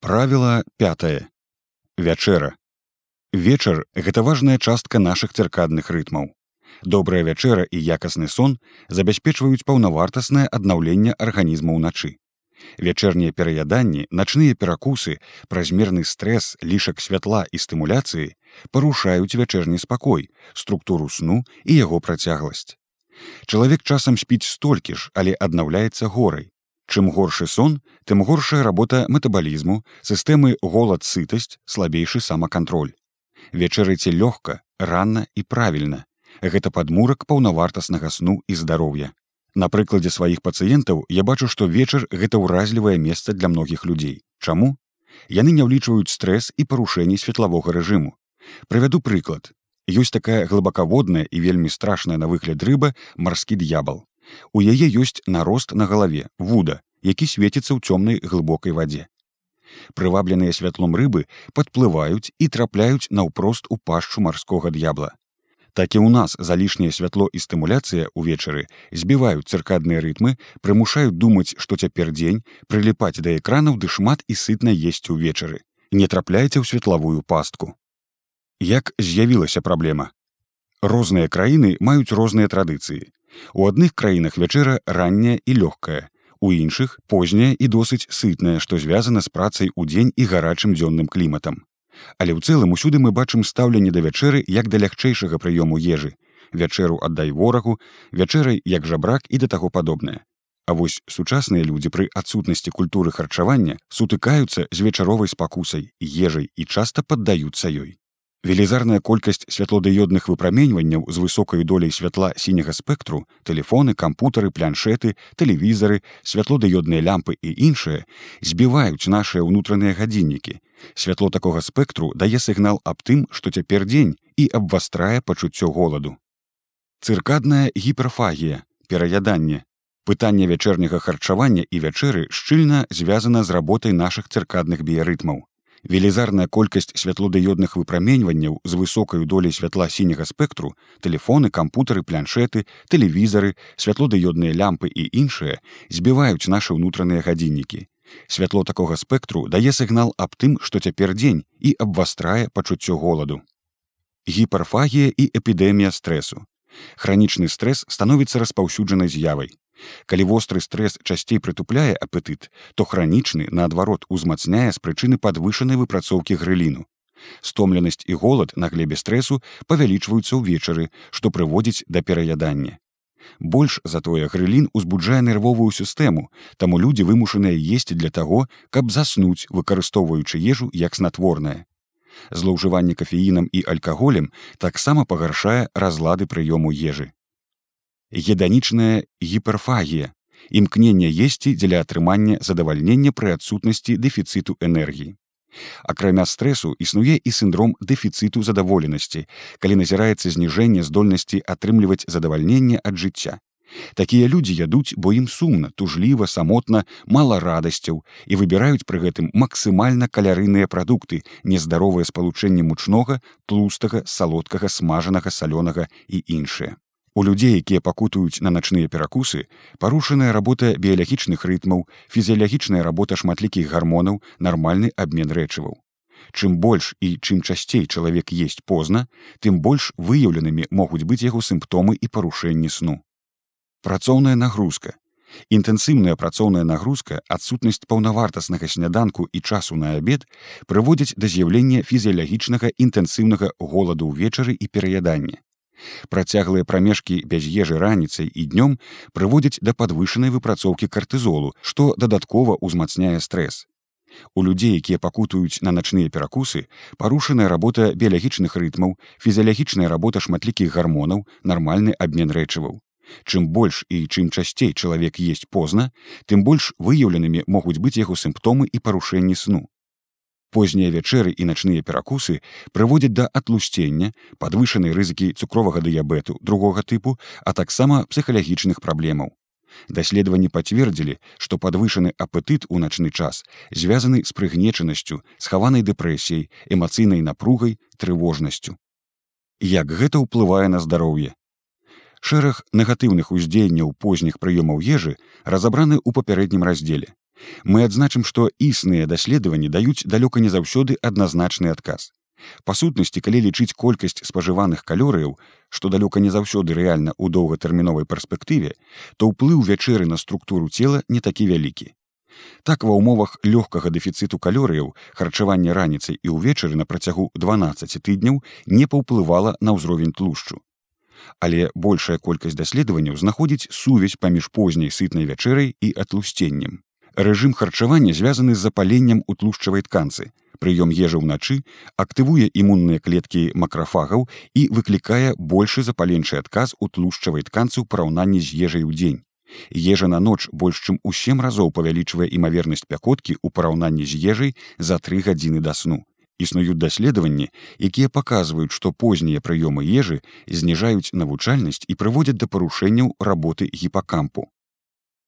Правіла 5 вячэра. Вечар гэта важная частка нашых цыркадных рытмаў. Добрая вячэра і якасны сон забяспечваюць паўнавартаснае аднаўленне арганізма ўначы. Вячэрнія пераяданні начныя перакусы празмерны стрэс лішак святла і стымуляцыі парушаюць вячэрні спакой структуру сну і яго працягласць. Чалавек часам спіць столькі ж але аднаўляецца горай Чым горшы сон, тым горшая работа метабалізму, сістэмы голад сытасць, слабейшы самакантроль. Вечарыце лёгка, рана і правільна. Гэта падмурак паўнавартаснага сну і здароўя. На прыкладзе сваіх пацыентаў я бачу, што вечар гэта ўразлівае месца для многіх людзей. Чаму? Яны не ўлічваюць стрэс і парушэнні светлавога рэжыму. Прывяду прыклад. Ёсць такая глыбакаводная і вельмі страшная на выгляд рыба марскі д'ябал. У яе ёсць нарост на галаве вуда, які свеціцца ў цёмнай глыбокай вадзе. Прывабленыя святлом рыбы падплываюць і трапляюць наўпрост у пашчу марскога д'ябла. Так і ў нас залішняе святло і стымуляцыя ўвечары збіваюць цыркадныя рытмы, прымушаюць думаць, што цяпер дзень прыліпаць да экранаў ды шмат і сытна есці ўвечары. Не трапляйце ў светлавую пастку. Як з'явілася праблема? Розныя краіны маюць розныя традыцыі. У адных краінах вячэра ранняя і лёгкая. У іншых позняя і досыць сытная, што звязана з працай у дзень і гарачым дзённым кліматам. Але ў цэлым усюды мы бачым стаўленне да вячэры як да лягчэйшага прыёму ежы. Вячэру аддай ворагу, вячэрай як жабрак і да таго падобнае. А вось сучасныя людзі пры адсутнасці культуры харчавання сутыкаюцца з вечаровай спакусай, ежай і часта паддаюцца ёй. Велізарная колькасць святлодыёдных выпраменьванняў з высокай доляй святла сіняга спектру, тэлефоны, кампутары, планшеты, тэлевізары, святлодыёдныя лямпы і іншыя збіваюць нашыя ўнутраныя гадзіннікі. Святло такога спектру дае сігнал аб тым, што цяпер дзень і абвастрае пачуццё голаду. Цыркадная гіперфагія, пераяданне. Пытанне вячэрняга харчавання і вячэры шчыльна звязана з работай нашых цыркадных біярытмаў велізарная колькасць святлодыёдных выпраменьванняў з высокай доляй святла сіняга спектру телефоны кампутары планшеты тэлевізары святлодыёдныя лямпы і іншыя збіваюць нашы ўнутраныя гадзіннікі. Святло такога спектру дае сігнал аб тым што цяпер дзень і абвастрае пачуццё голаду. Гіперфагія і эпідэмія стрэсу. Хранічны стрэс становіцца распаўсюджанай з'явай Калі востры стрэс часцей прытупляе апетыт, то хранічны, наадварот, узмацняе з прычыны падвышанай выпрацоўкі грыліну. Стомленасць і голад на глебе стрэсу павялічваюцца ўвечары, што прыводзіць да пераядання. Больш затое грылін узбуджае нервовую сістэму, таму людзі вымушаныя есці для таго, каб заснуць, выкарыстоўваючы ежу як снатворнае. Злоўжыванне кафеінам і алькаголем таксама пагаршае разлады прыёму ежы геданічная гіперфагія імкнення есці дзеля атрымання задавальнення пры адсутнасці дэфіцыту энергіі акрамя стрэсу існуе і сіндром дэфіцыту задаволенасці калі назіраецца зніжэнне здольнасці атрымліваць задавальненне ад жыцця такія людзі ядуць бо ім сумна тужліва самотна мала радасцяў і выбіраюць пры гэтым максімальна калярыныя прадукты нездаровае спалучэнне мучнога тлустага салодкага смажанага салёнага і іншае У людзей, якія пакутаюць на начныя перакусы, парушаная работа біялагічных рытмаў, фізіялагічная работа шматлікіх гармонаў, нармальны абмен рэчываў. Чым больш і чым часцей чалавек есть позна, тым больш выяўленымі могуць быць яго сімптомы і парушэнні сну. Працоўная нагрузка. Інтэнсіўная працоўная нагрузка, адсутнасць паўнавартаснага сняданку і часу на абед прыводзяць да з'яўлення фізіялагічнага інтэнсіўнага голаду ўвечары і пераядання. Працяглыя прамежкі без ежы раніцай і днём прыводзяць да падвышанай выпрацоўкі картызолу, што дадаткова ўзмацняе стрэс. У людзей, якія пакутаюць на начныя перакусы, парушаная работа біялагічных рытмаў, фізіялагічная работа шматлікіх гармонаў, нармальны абмен рэчываў. Чым больш і чым часцей чалавек есть позна, тым больш выяўленымі могуць быць яго сімптомы і парушэнні сну познія вячэры і начныя перакусы прыводзяць да атлусцення падвышанай рызыкі цукровага дыябету другога тыпу а таксама псіхалагічных праблемаў. Даследаванні пацвердзілі што падвышаны апетыт у начны час звязаны з прыгнечанасцю схаванай дэпрэсіяй эмацыйнай напругай трывожнасцю. Як гэта ўплывае на здароўе? Шэраг негатыўных уздзеянняў позніх прыёмаў ежы разабраны ў папярэднім раздзеле Мы адзначым, што існыя даследаванні даюць далёка не заўсёды адназначны адказ. Па сутнасці, калі лічыць колькасць спажываных калорыяў, што далёка не заўсёды рэальна ў доўгатэрміновай перспектыве, то ўплыў вячэры на структуру цела не такі вялікі. Так ва ўмовах лёгкага дэфіцыту калорыяў харчаванне раніцай і ўвечары на працягу 12 тыдняў не паўплывала на ўзровень тлушчу. Але большая колькасць даследаванняў знаходзіць сувязь паміж позняй сытнай вячэрай і атлусценнем. Рэжым харчавання звязаны з запаленнем у тлушчавай тканцы. Прыём ежы ўначы актывуе імунныя клеткі макрафагаў і выклікае большы запаленчы адказ у тлушчавай тканцы ў параўнанні з ежай у дзень. Ежа на ноч больш чым у сем разоў павялічвае імавернасць пякоткі ў параўнанні з ежай за тры гадзіны да сну. Існуюць даследаванні, якія паказваюць, што познія прыёмы ежы зніжаюць навучальнасць і прыводзяць да парушэнняў работы гіпакампу.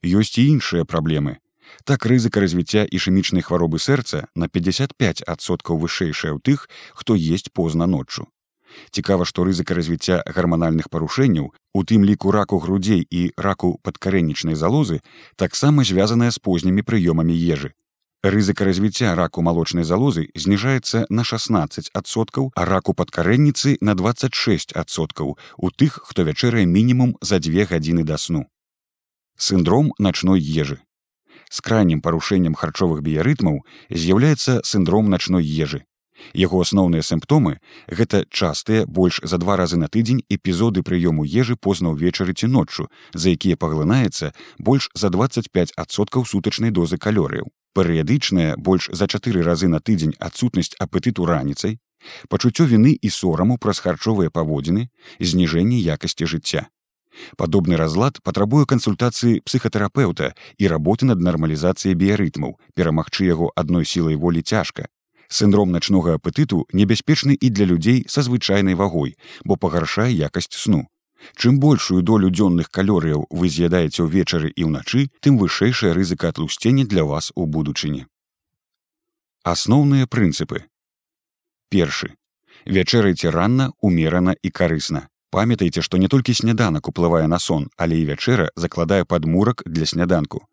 Ёсць і іншыя праблемы, Так рызыка развіцця ішэмічнай хваробы сэрца на 55соткаў вышэйшая ў тых, хто есть позна ноччу. Цікава, што рызыка развіцця гарманальных парушэнняў, у тым ліку раку грудзей і раку падкарэнічнай залозы таксама звязаная з познімі прыёмамі ежы. Рызыка развіцця раку малочнай залозы зніжаецца на 16соткаў, а раку падкарэнніцы на 26соткаў у тых, хто вячэрае мінімум за дзве гадзіны да сну. Сіндром начной ежы з крайнім парушэннем харчовых біярытмаў з'яўляецца сіндром начной ежы. Яго асноўныя сімптомы гэта частыя больш за два разы на тыдзень эпізоды прыёму ежы позна ўвечары ці ноччу, за якія паглынаецца больш за 25соткаў сутачнай дозы калорыяў. Перыядычная больш за чатыры разы на тыдзень адсутнасць апетыту раніцай, пачуццё віны і сораму праз харчовыя паводзіны, зніжэнне якасці жыцця. Падобны разлад патрабуе кансультацыі псіхатэрапеўта і работы над нармалізацыяй біярытмаў, перамагчы яго адной сілай волі цяжка. Сіндром начнога апетыту небяспечны і для людзей са звычайнай вагой, бо пагаршае якасць сну. Чым большую долю дзённых калорыяў вы з'ядаеце ўвечары і ўначы, тым вышэйшая рызыка атлусцення для вас у будучыні. Асноўныя прынцыпы. Першы. Вячэрайце ранна, умерана і карысна памятайце што не толькі сняданак уплывае на сон але і вячэра закладае падмурак для сняданку.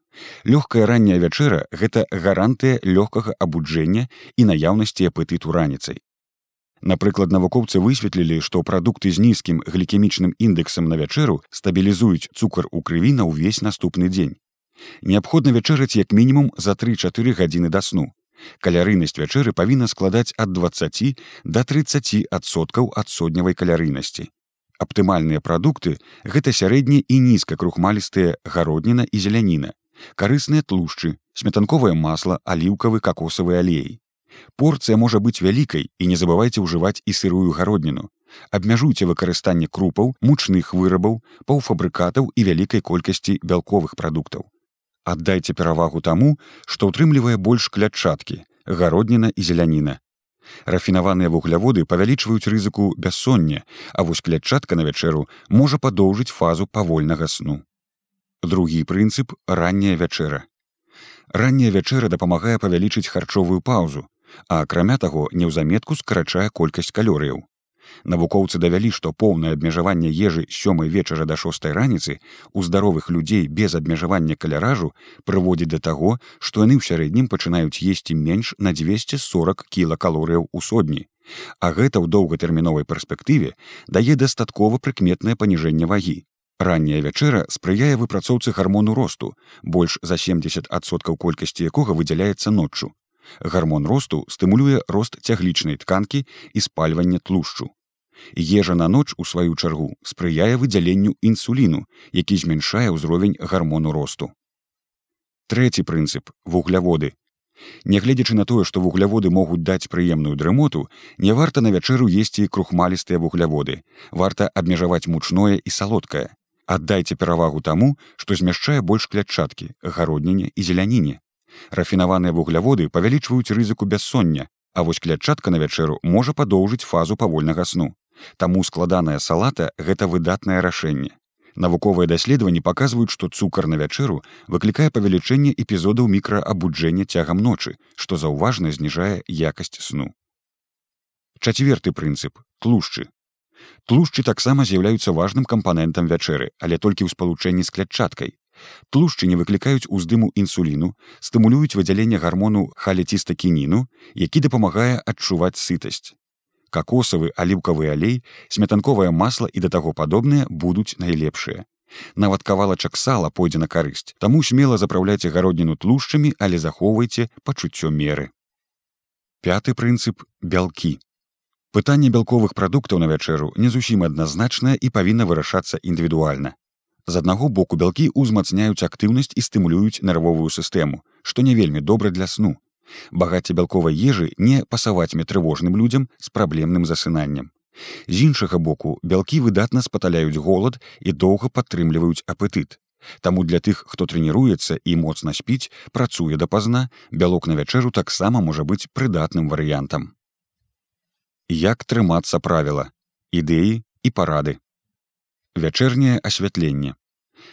Лёгкая ранняя вячэра гэта гарантыя лёгкага абуджэння і наяўнасці апетыту раніцай. Напрыклад навукоўцы высветлілі што прадукты з нізкім глікемічным індэксам на вячэру стабілізуюць цукар у крыві на ўвесь наступны дзень. Неабходна вячэраць як мінімум за тры-чатыры гадзіны да сну. Калярыйнасць вячэры павінна складаць ад 20 до 30 адсоткаў ад сотнявай калярыйнасці Аптымальныя прадукты гэта сярэдні і нізкакрухмалістыя гародніна і зеляніна, карысныя тлушчы, сметанковае масла, аліўкавы какосавы алей. Порцыя можа быць вялікай і не забывайце ўжываць і сырую гародніну. Абмяжуйце выкарыстанне крупаў, мучных вырабаў, паўфабрыкатаў і вялікай колькасці бялковых прадуктаў. Аддайце перавагу таму, што ўтрымлівае больш клятчаткі, гародніна і зеляніна, Рафінаваныя вугляводы павялічваюць рызыку бяссоння, а вось клятчатка на вячэру можа падоўжыць фазу павольнага сну. Другі прынцып ранняя вячэра. Ранняя вячэра дапамагае павялічыць харчовую паўзу, а акрамя таго неўзаметку скарачае колькасць калорыяў. Навукоўцы давялі, што поўнае абмежаванне ежы сёмай вечара да шостой раніцы у здаровых людзей без абмежавання каляражу прыводзіць да таго, што яны ў сярэднім пачынаюць есці менш на 240 кілакалорыяў у сотні. А гэта ў доўгатэрміновай перспектыве дае дастаткова прыкметнае паніжэнне вагі. Ранняя вячэра спрыяе выпрацоўцы гармону росту, больш за 70соткаў колькасці якога выдзяляецца ноччу. Гармон росту стымулюе рост цяглічнай тканкі і спальвання тлушчу. Ежа на ноч у сваю чаргу спрыяе выдзяленню інсуліну, які змяншае ўзровень гармону росту. Трэці прынцып вугляводы. Нягледзячы на тое, што вугляводы могуць даць прыемную дрымоту, не варта на вячэру есці крухмалістыя вугляводы. Варта абмежаваць мучное і салодкае. Аддайце перавагу таму, што змяшчае больш клятчаткі, гародніне і зеляніне. Рафінаваныя вугляводы павялічваюць рызыку бяссоння, а вось клятчатка на вячэру можа падоўжыць фазу павольнага сну. Таму складаная салата гэта выдатнае рашэнне. Навуковыя даследаванні паказваюць, што цукар на вячэру выклікае павелічэнне эпізодаў мікраабуджэння цягам ночы, што заўважна зніжае якасць сну. Чацверты прынцып тлушчы. Тлушчы таксама з'яўляюцца важным кампанентам вячэры, але толькі ў спалучэнні з клятчаткай. тлушчы не выклікаюць уздыму інсуліну стымулююць выдзяленне гармону халецістакініну які дапамагае адчуваць сытасць какосавы аліўкавы алей смятанковае масла і да таго падобныя будуць найлепшыя. Нават кавалачак сала пойдзе на карысць таму смела запраўляйце гародніну тлушчамі але захоўвайце пачуццё меры. Пяты прынцып бялкі. Пытанне бялковых прадуктаў на вячэру не зусім адназначнае і павінна вырашацца індывідуальна. З аднаго боку бялкі ўзмацняюць актыўнасць і стымулююць нервовую сістэму што не вельмі добра для сну багацце бялковай ежы не пасаваць метрывожным людзям з праблемным засынаннем. З іншага боку бялкі выдатна спаталяюць голад і доўга падтрымліваюць апетыт. Таму для тых хто трэніруецца і моцна спіць працуе дапазна бялок на вячэру таксама можа быць прыдатным варыянтам. Як трымацца правіла? Ідэі і парады. Вячэрняе асвятленне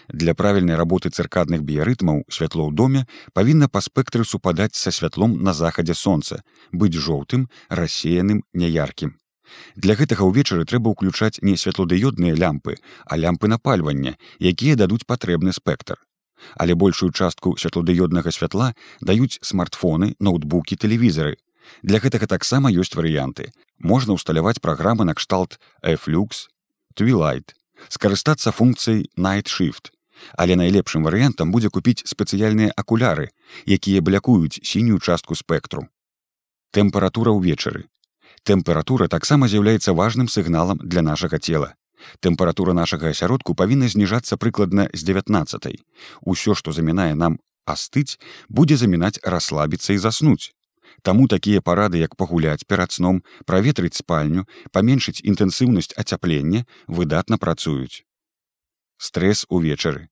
Для правільнай работы цыркадных біярытмаў святло ў доме павінна па спектры супадаць са святлом на захадзе сонца, быць жоўтым, рассеяным, няяркім. Для гэтага ўвечары трэба ўключаць не святлодыёдныя лямпы, а лямпы напальвання, якія дадуць патрэбны спектр. Але большую частку святлодыёднага святла даюць смартфоны, ноутбукі, тэлевізары. Для гэтага таксама ёсць варыянты. Можна ўсталяваць праграмы накшталт Flux, Twilight, скарыстацца функцыяй найтшифт але найлепшым варыянтам будзе купіць спецыяльныя акуляры якія блякуюць сінюю частку спектру. Тэмпература ўвечары. Тэмпература таксама з'яўляецца важным сігналам для нашага цела. Тэмпература нашага асяродку павінна зніжацца прыкладна з 19 усё што замінае нам астыць будзе замінаць расслабіцца і заснуць Таму такія парады, як пагуляць перад сном, праветрыць спальню, паменшыць інтэнсіўнасць ацяплення выдатна працуюць. Стрэс увечары.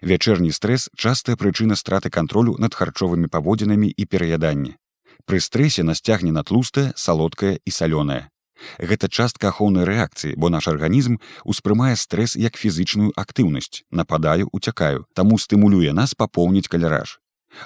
Вячэрні стрэс частая прычына страты кантролю над харчовымі паводзінамі і пераяданні. Пры стрэсе насцягне на тлустае, салодкае і салёнае. Гэта частка ахоўнай рэакцыі, бо наш арганізм успрымае стрэс як фізычную актыўнасць, нападаю, уцякаю, таму стымулюе нас папоўніць каляраж.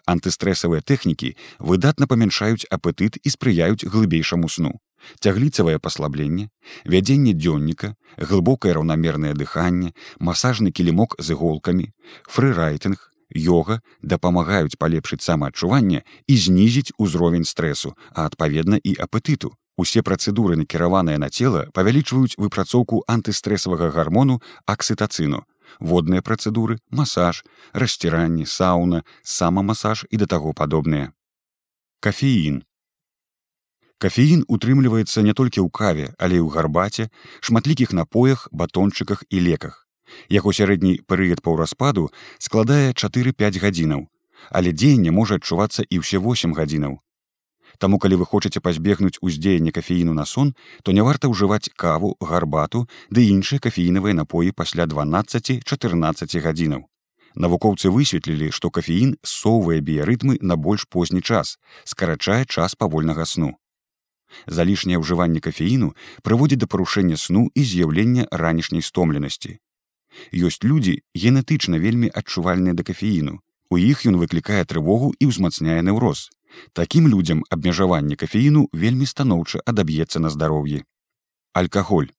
Антыстрэсавыя тэхнікі выдатна памяншаюць апетыт і спрыяюць глыбейшаму сну. Цягліцавае паслабленне, вядзенне дзённіка, глыбокае раўнамернае дыханне, масажны кілімок з іголкамі, фрырайтынг, йога дапамагаюць палепшыць самаадчуванне і знізіць узровень стрэсу, а адпаведна і апетыту. Усе працэдуры накіраваныя на цела павялічваюць выпрацоўку антыстрэсавага гармону аксытацыну, водныя працэдуры, масаж, расціранні, сауна, самамасаж і да таго падобныя. Кафеін. Кафеін утрымліваецца не толькі ў каве, але і ў гарбаце, шматлікіх напоях, батончыках і леках. Яго сярэдні перыяд паўраспаду складае 4-5 гадзінаў, але дзеянне можа адчувацца і ўсе 8 гадзінаў. Таму калі вы хочаце пазбегнуць уздзеяння кафеіну на сон, то не варта ўжываць каву, гарбату ды іншыя кафеінавыя напоі пасля 12-14 гадзінаў. Навукоўцы высветлілі, што кафеін ссоўвае біярытмы на больш позні час, скарачае час павольнага сну. Залішняе ўжыванне кафеіну прыводзіць да парушэння сну і з'яўлення ранішняй стомленасці. Ёсць людзі генетычна вельмі адчувальныя да кафеіну. У іх ён выклікае трывогу і ўзмацняе неўроз. Такім людзям абмежаванне кафеіну вельмі станоўча адаб'ецца на здароўі. Алькаголь.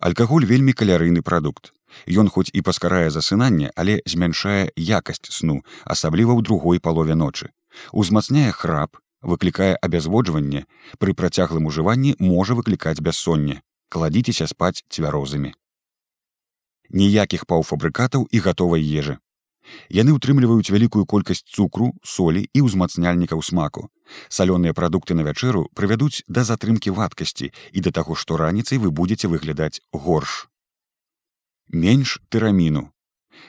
Алькаголь вельмі калярыйны прадукт. Ён хоць і паскарае засынанне, але змяншае якасць сну, асабліва ў другой палове ночы. Узмацняе храп, выклікае абязводжванне, пры працяглым ужыванні можа выклікаць бяссонне. Кладзіцеся спаць цвярозамі. Ніякіх паўфабрыкатаў і гатовай ежы. Яны ўтрымліваюць вялікую колькасць цукру, солі і ўзмацняльнікаў смаку. Салёныя прадукты на вячэру прывядуць да затрымкі вадкасці і да таго, што раніцай вы будете выглядаць горш. Менш тыраміну.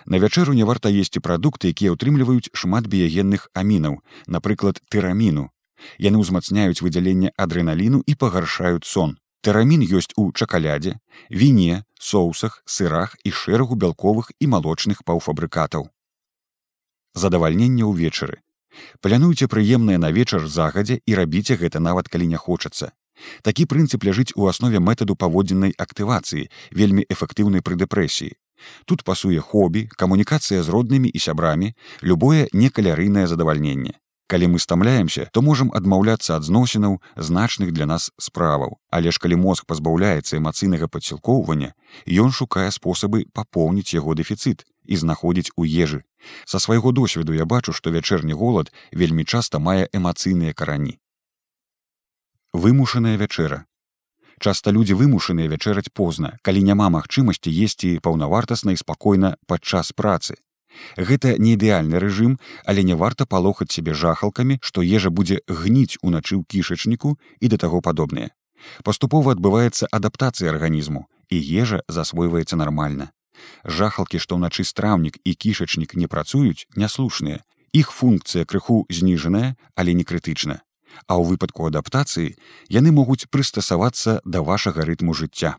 На вячэру не варта есці прадукты, якія ўтрымліваюць шмат біягенных амінаў, напрыклад, тыраміну. Яны ўзмацняюць выдзяленне адрэналіну і пагаршаюць сон. Тэрамін ёсць у чакалядзе, віне, соусах, сырах і шэрагу бялковых і малочных паўфабрыкатаў задавальнення ўвечары. Плянуйце прыемнае на вечар загадзя і рабіце гэта нават калі не хочацца. Такі прынцып ляжыць у аснове метаду паводзіннай актывацыі, вельмі эфектыўнай пры дэпрэсіі. Тут пасуе хобі, камунікацыя з роднымі і сябрамі, любое некалярыйнае задавальненне. Калі мы стамляемся, то можам адмаўляцца ад зносінаў значных для нас справаў. Але ж калі мозг пазбаўляецца эмацыйнага падсілкоўвання, ён шукае спосабы папоўніць яго дэфіцыт і знаходзіць у ежы. Са свайго досведу я бачу, што вячэрні голад вельмі часта мае эмацыйныя карані. Вымушаная вячэра. Часта людзі вымушаныя вячэраць позна, калі няма магчымасці есці паўнавартасна і спакойна падчас працы. Гэта не ідэальны рэжым, але не варта палохаць сябе жахалкамі, што ежа будзе гніць уначы ў кішачніку і да таго падобнае. Паступова адбываецца адаптацыя арганізму і ежа засвойваецца нармальна. Жахалкі, што ўначы страўнік і кішачнік не працуюць, няслушныя. Іх функцыя крыху зніжаная, але не крытычна. А ў выпадку адаптацыі яны могуць прыстасавацца да вашага рытму жыцця.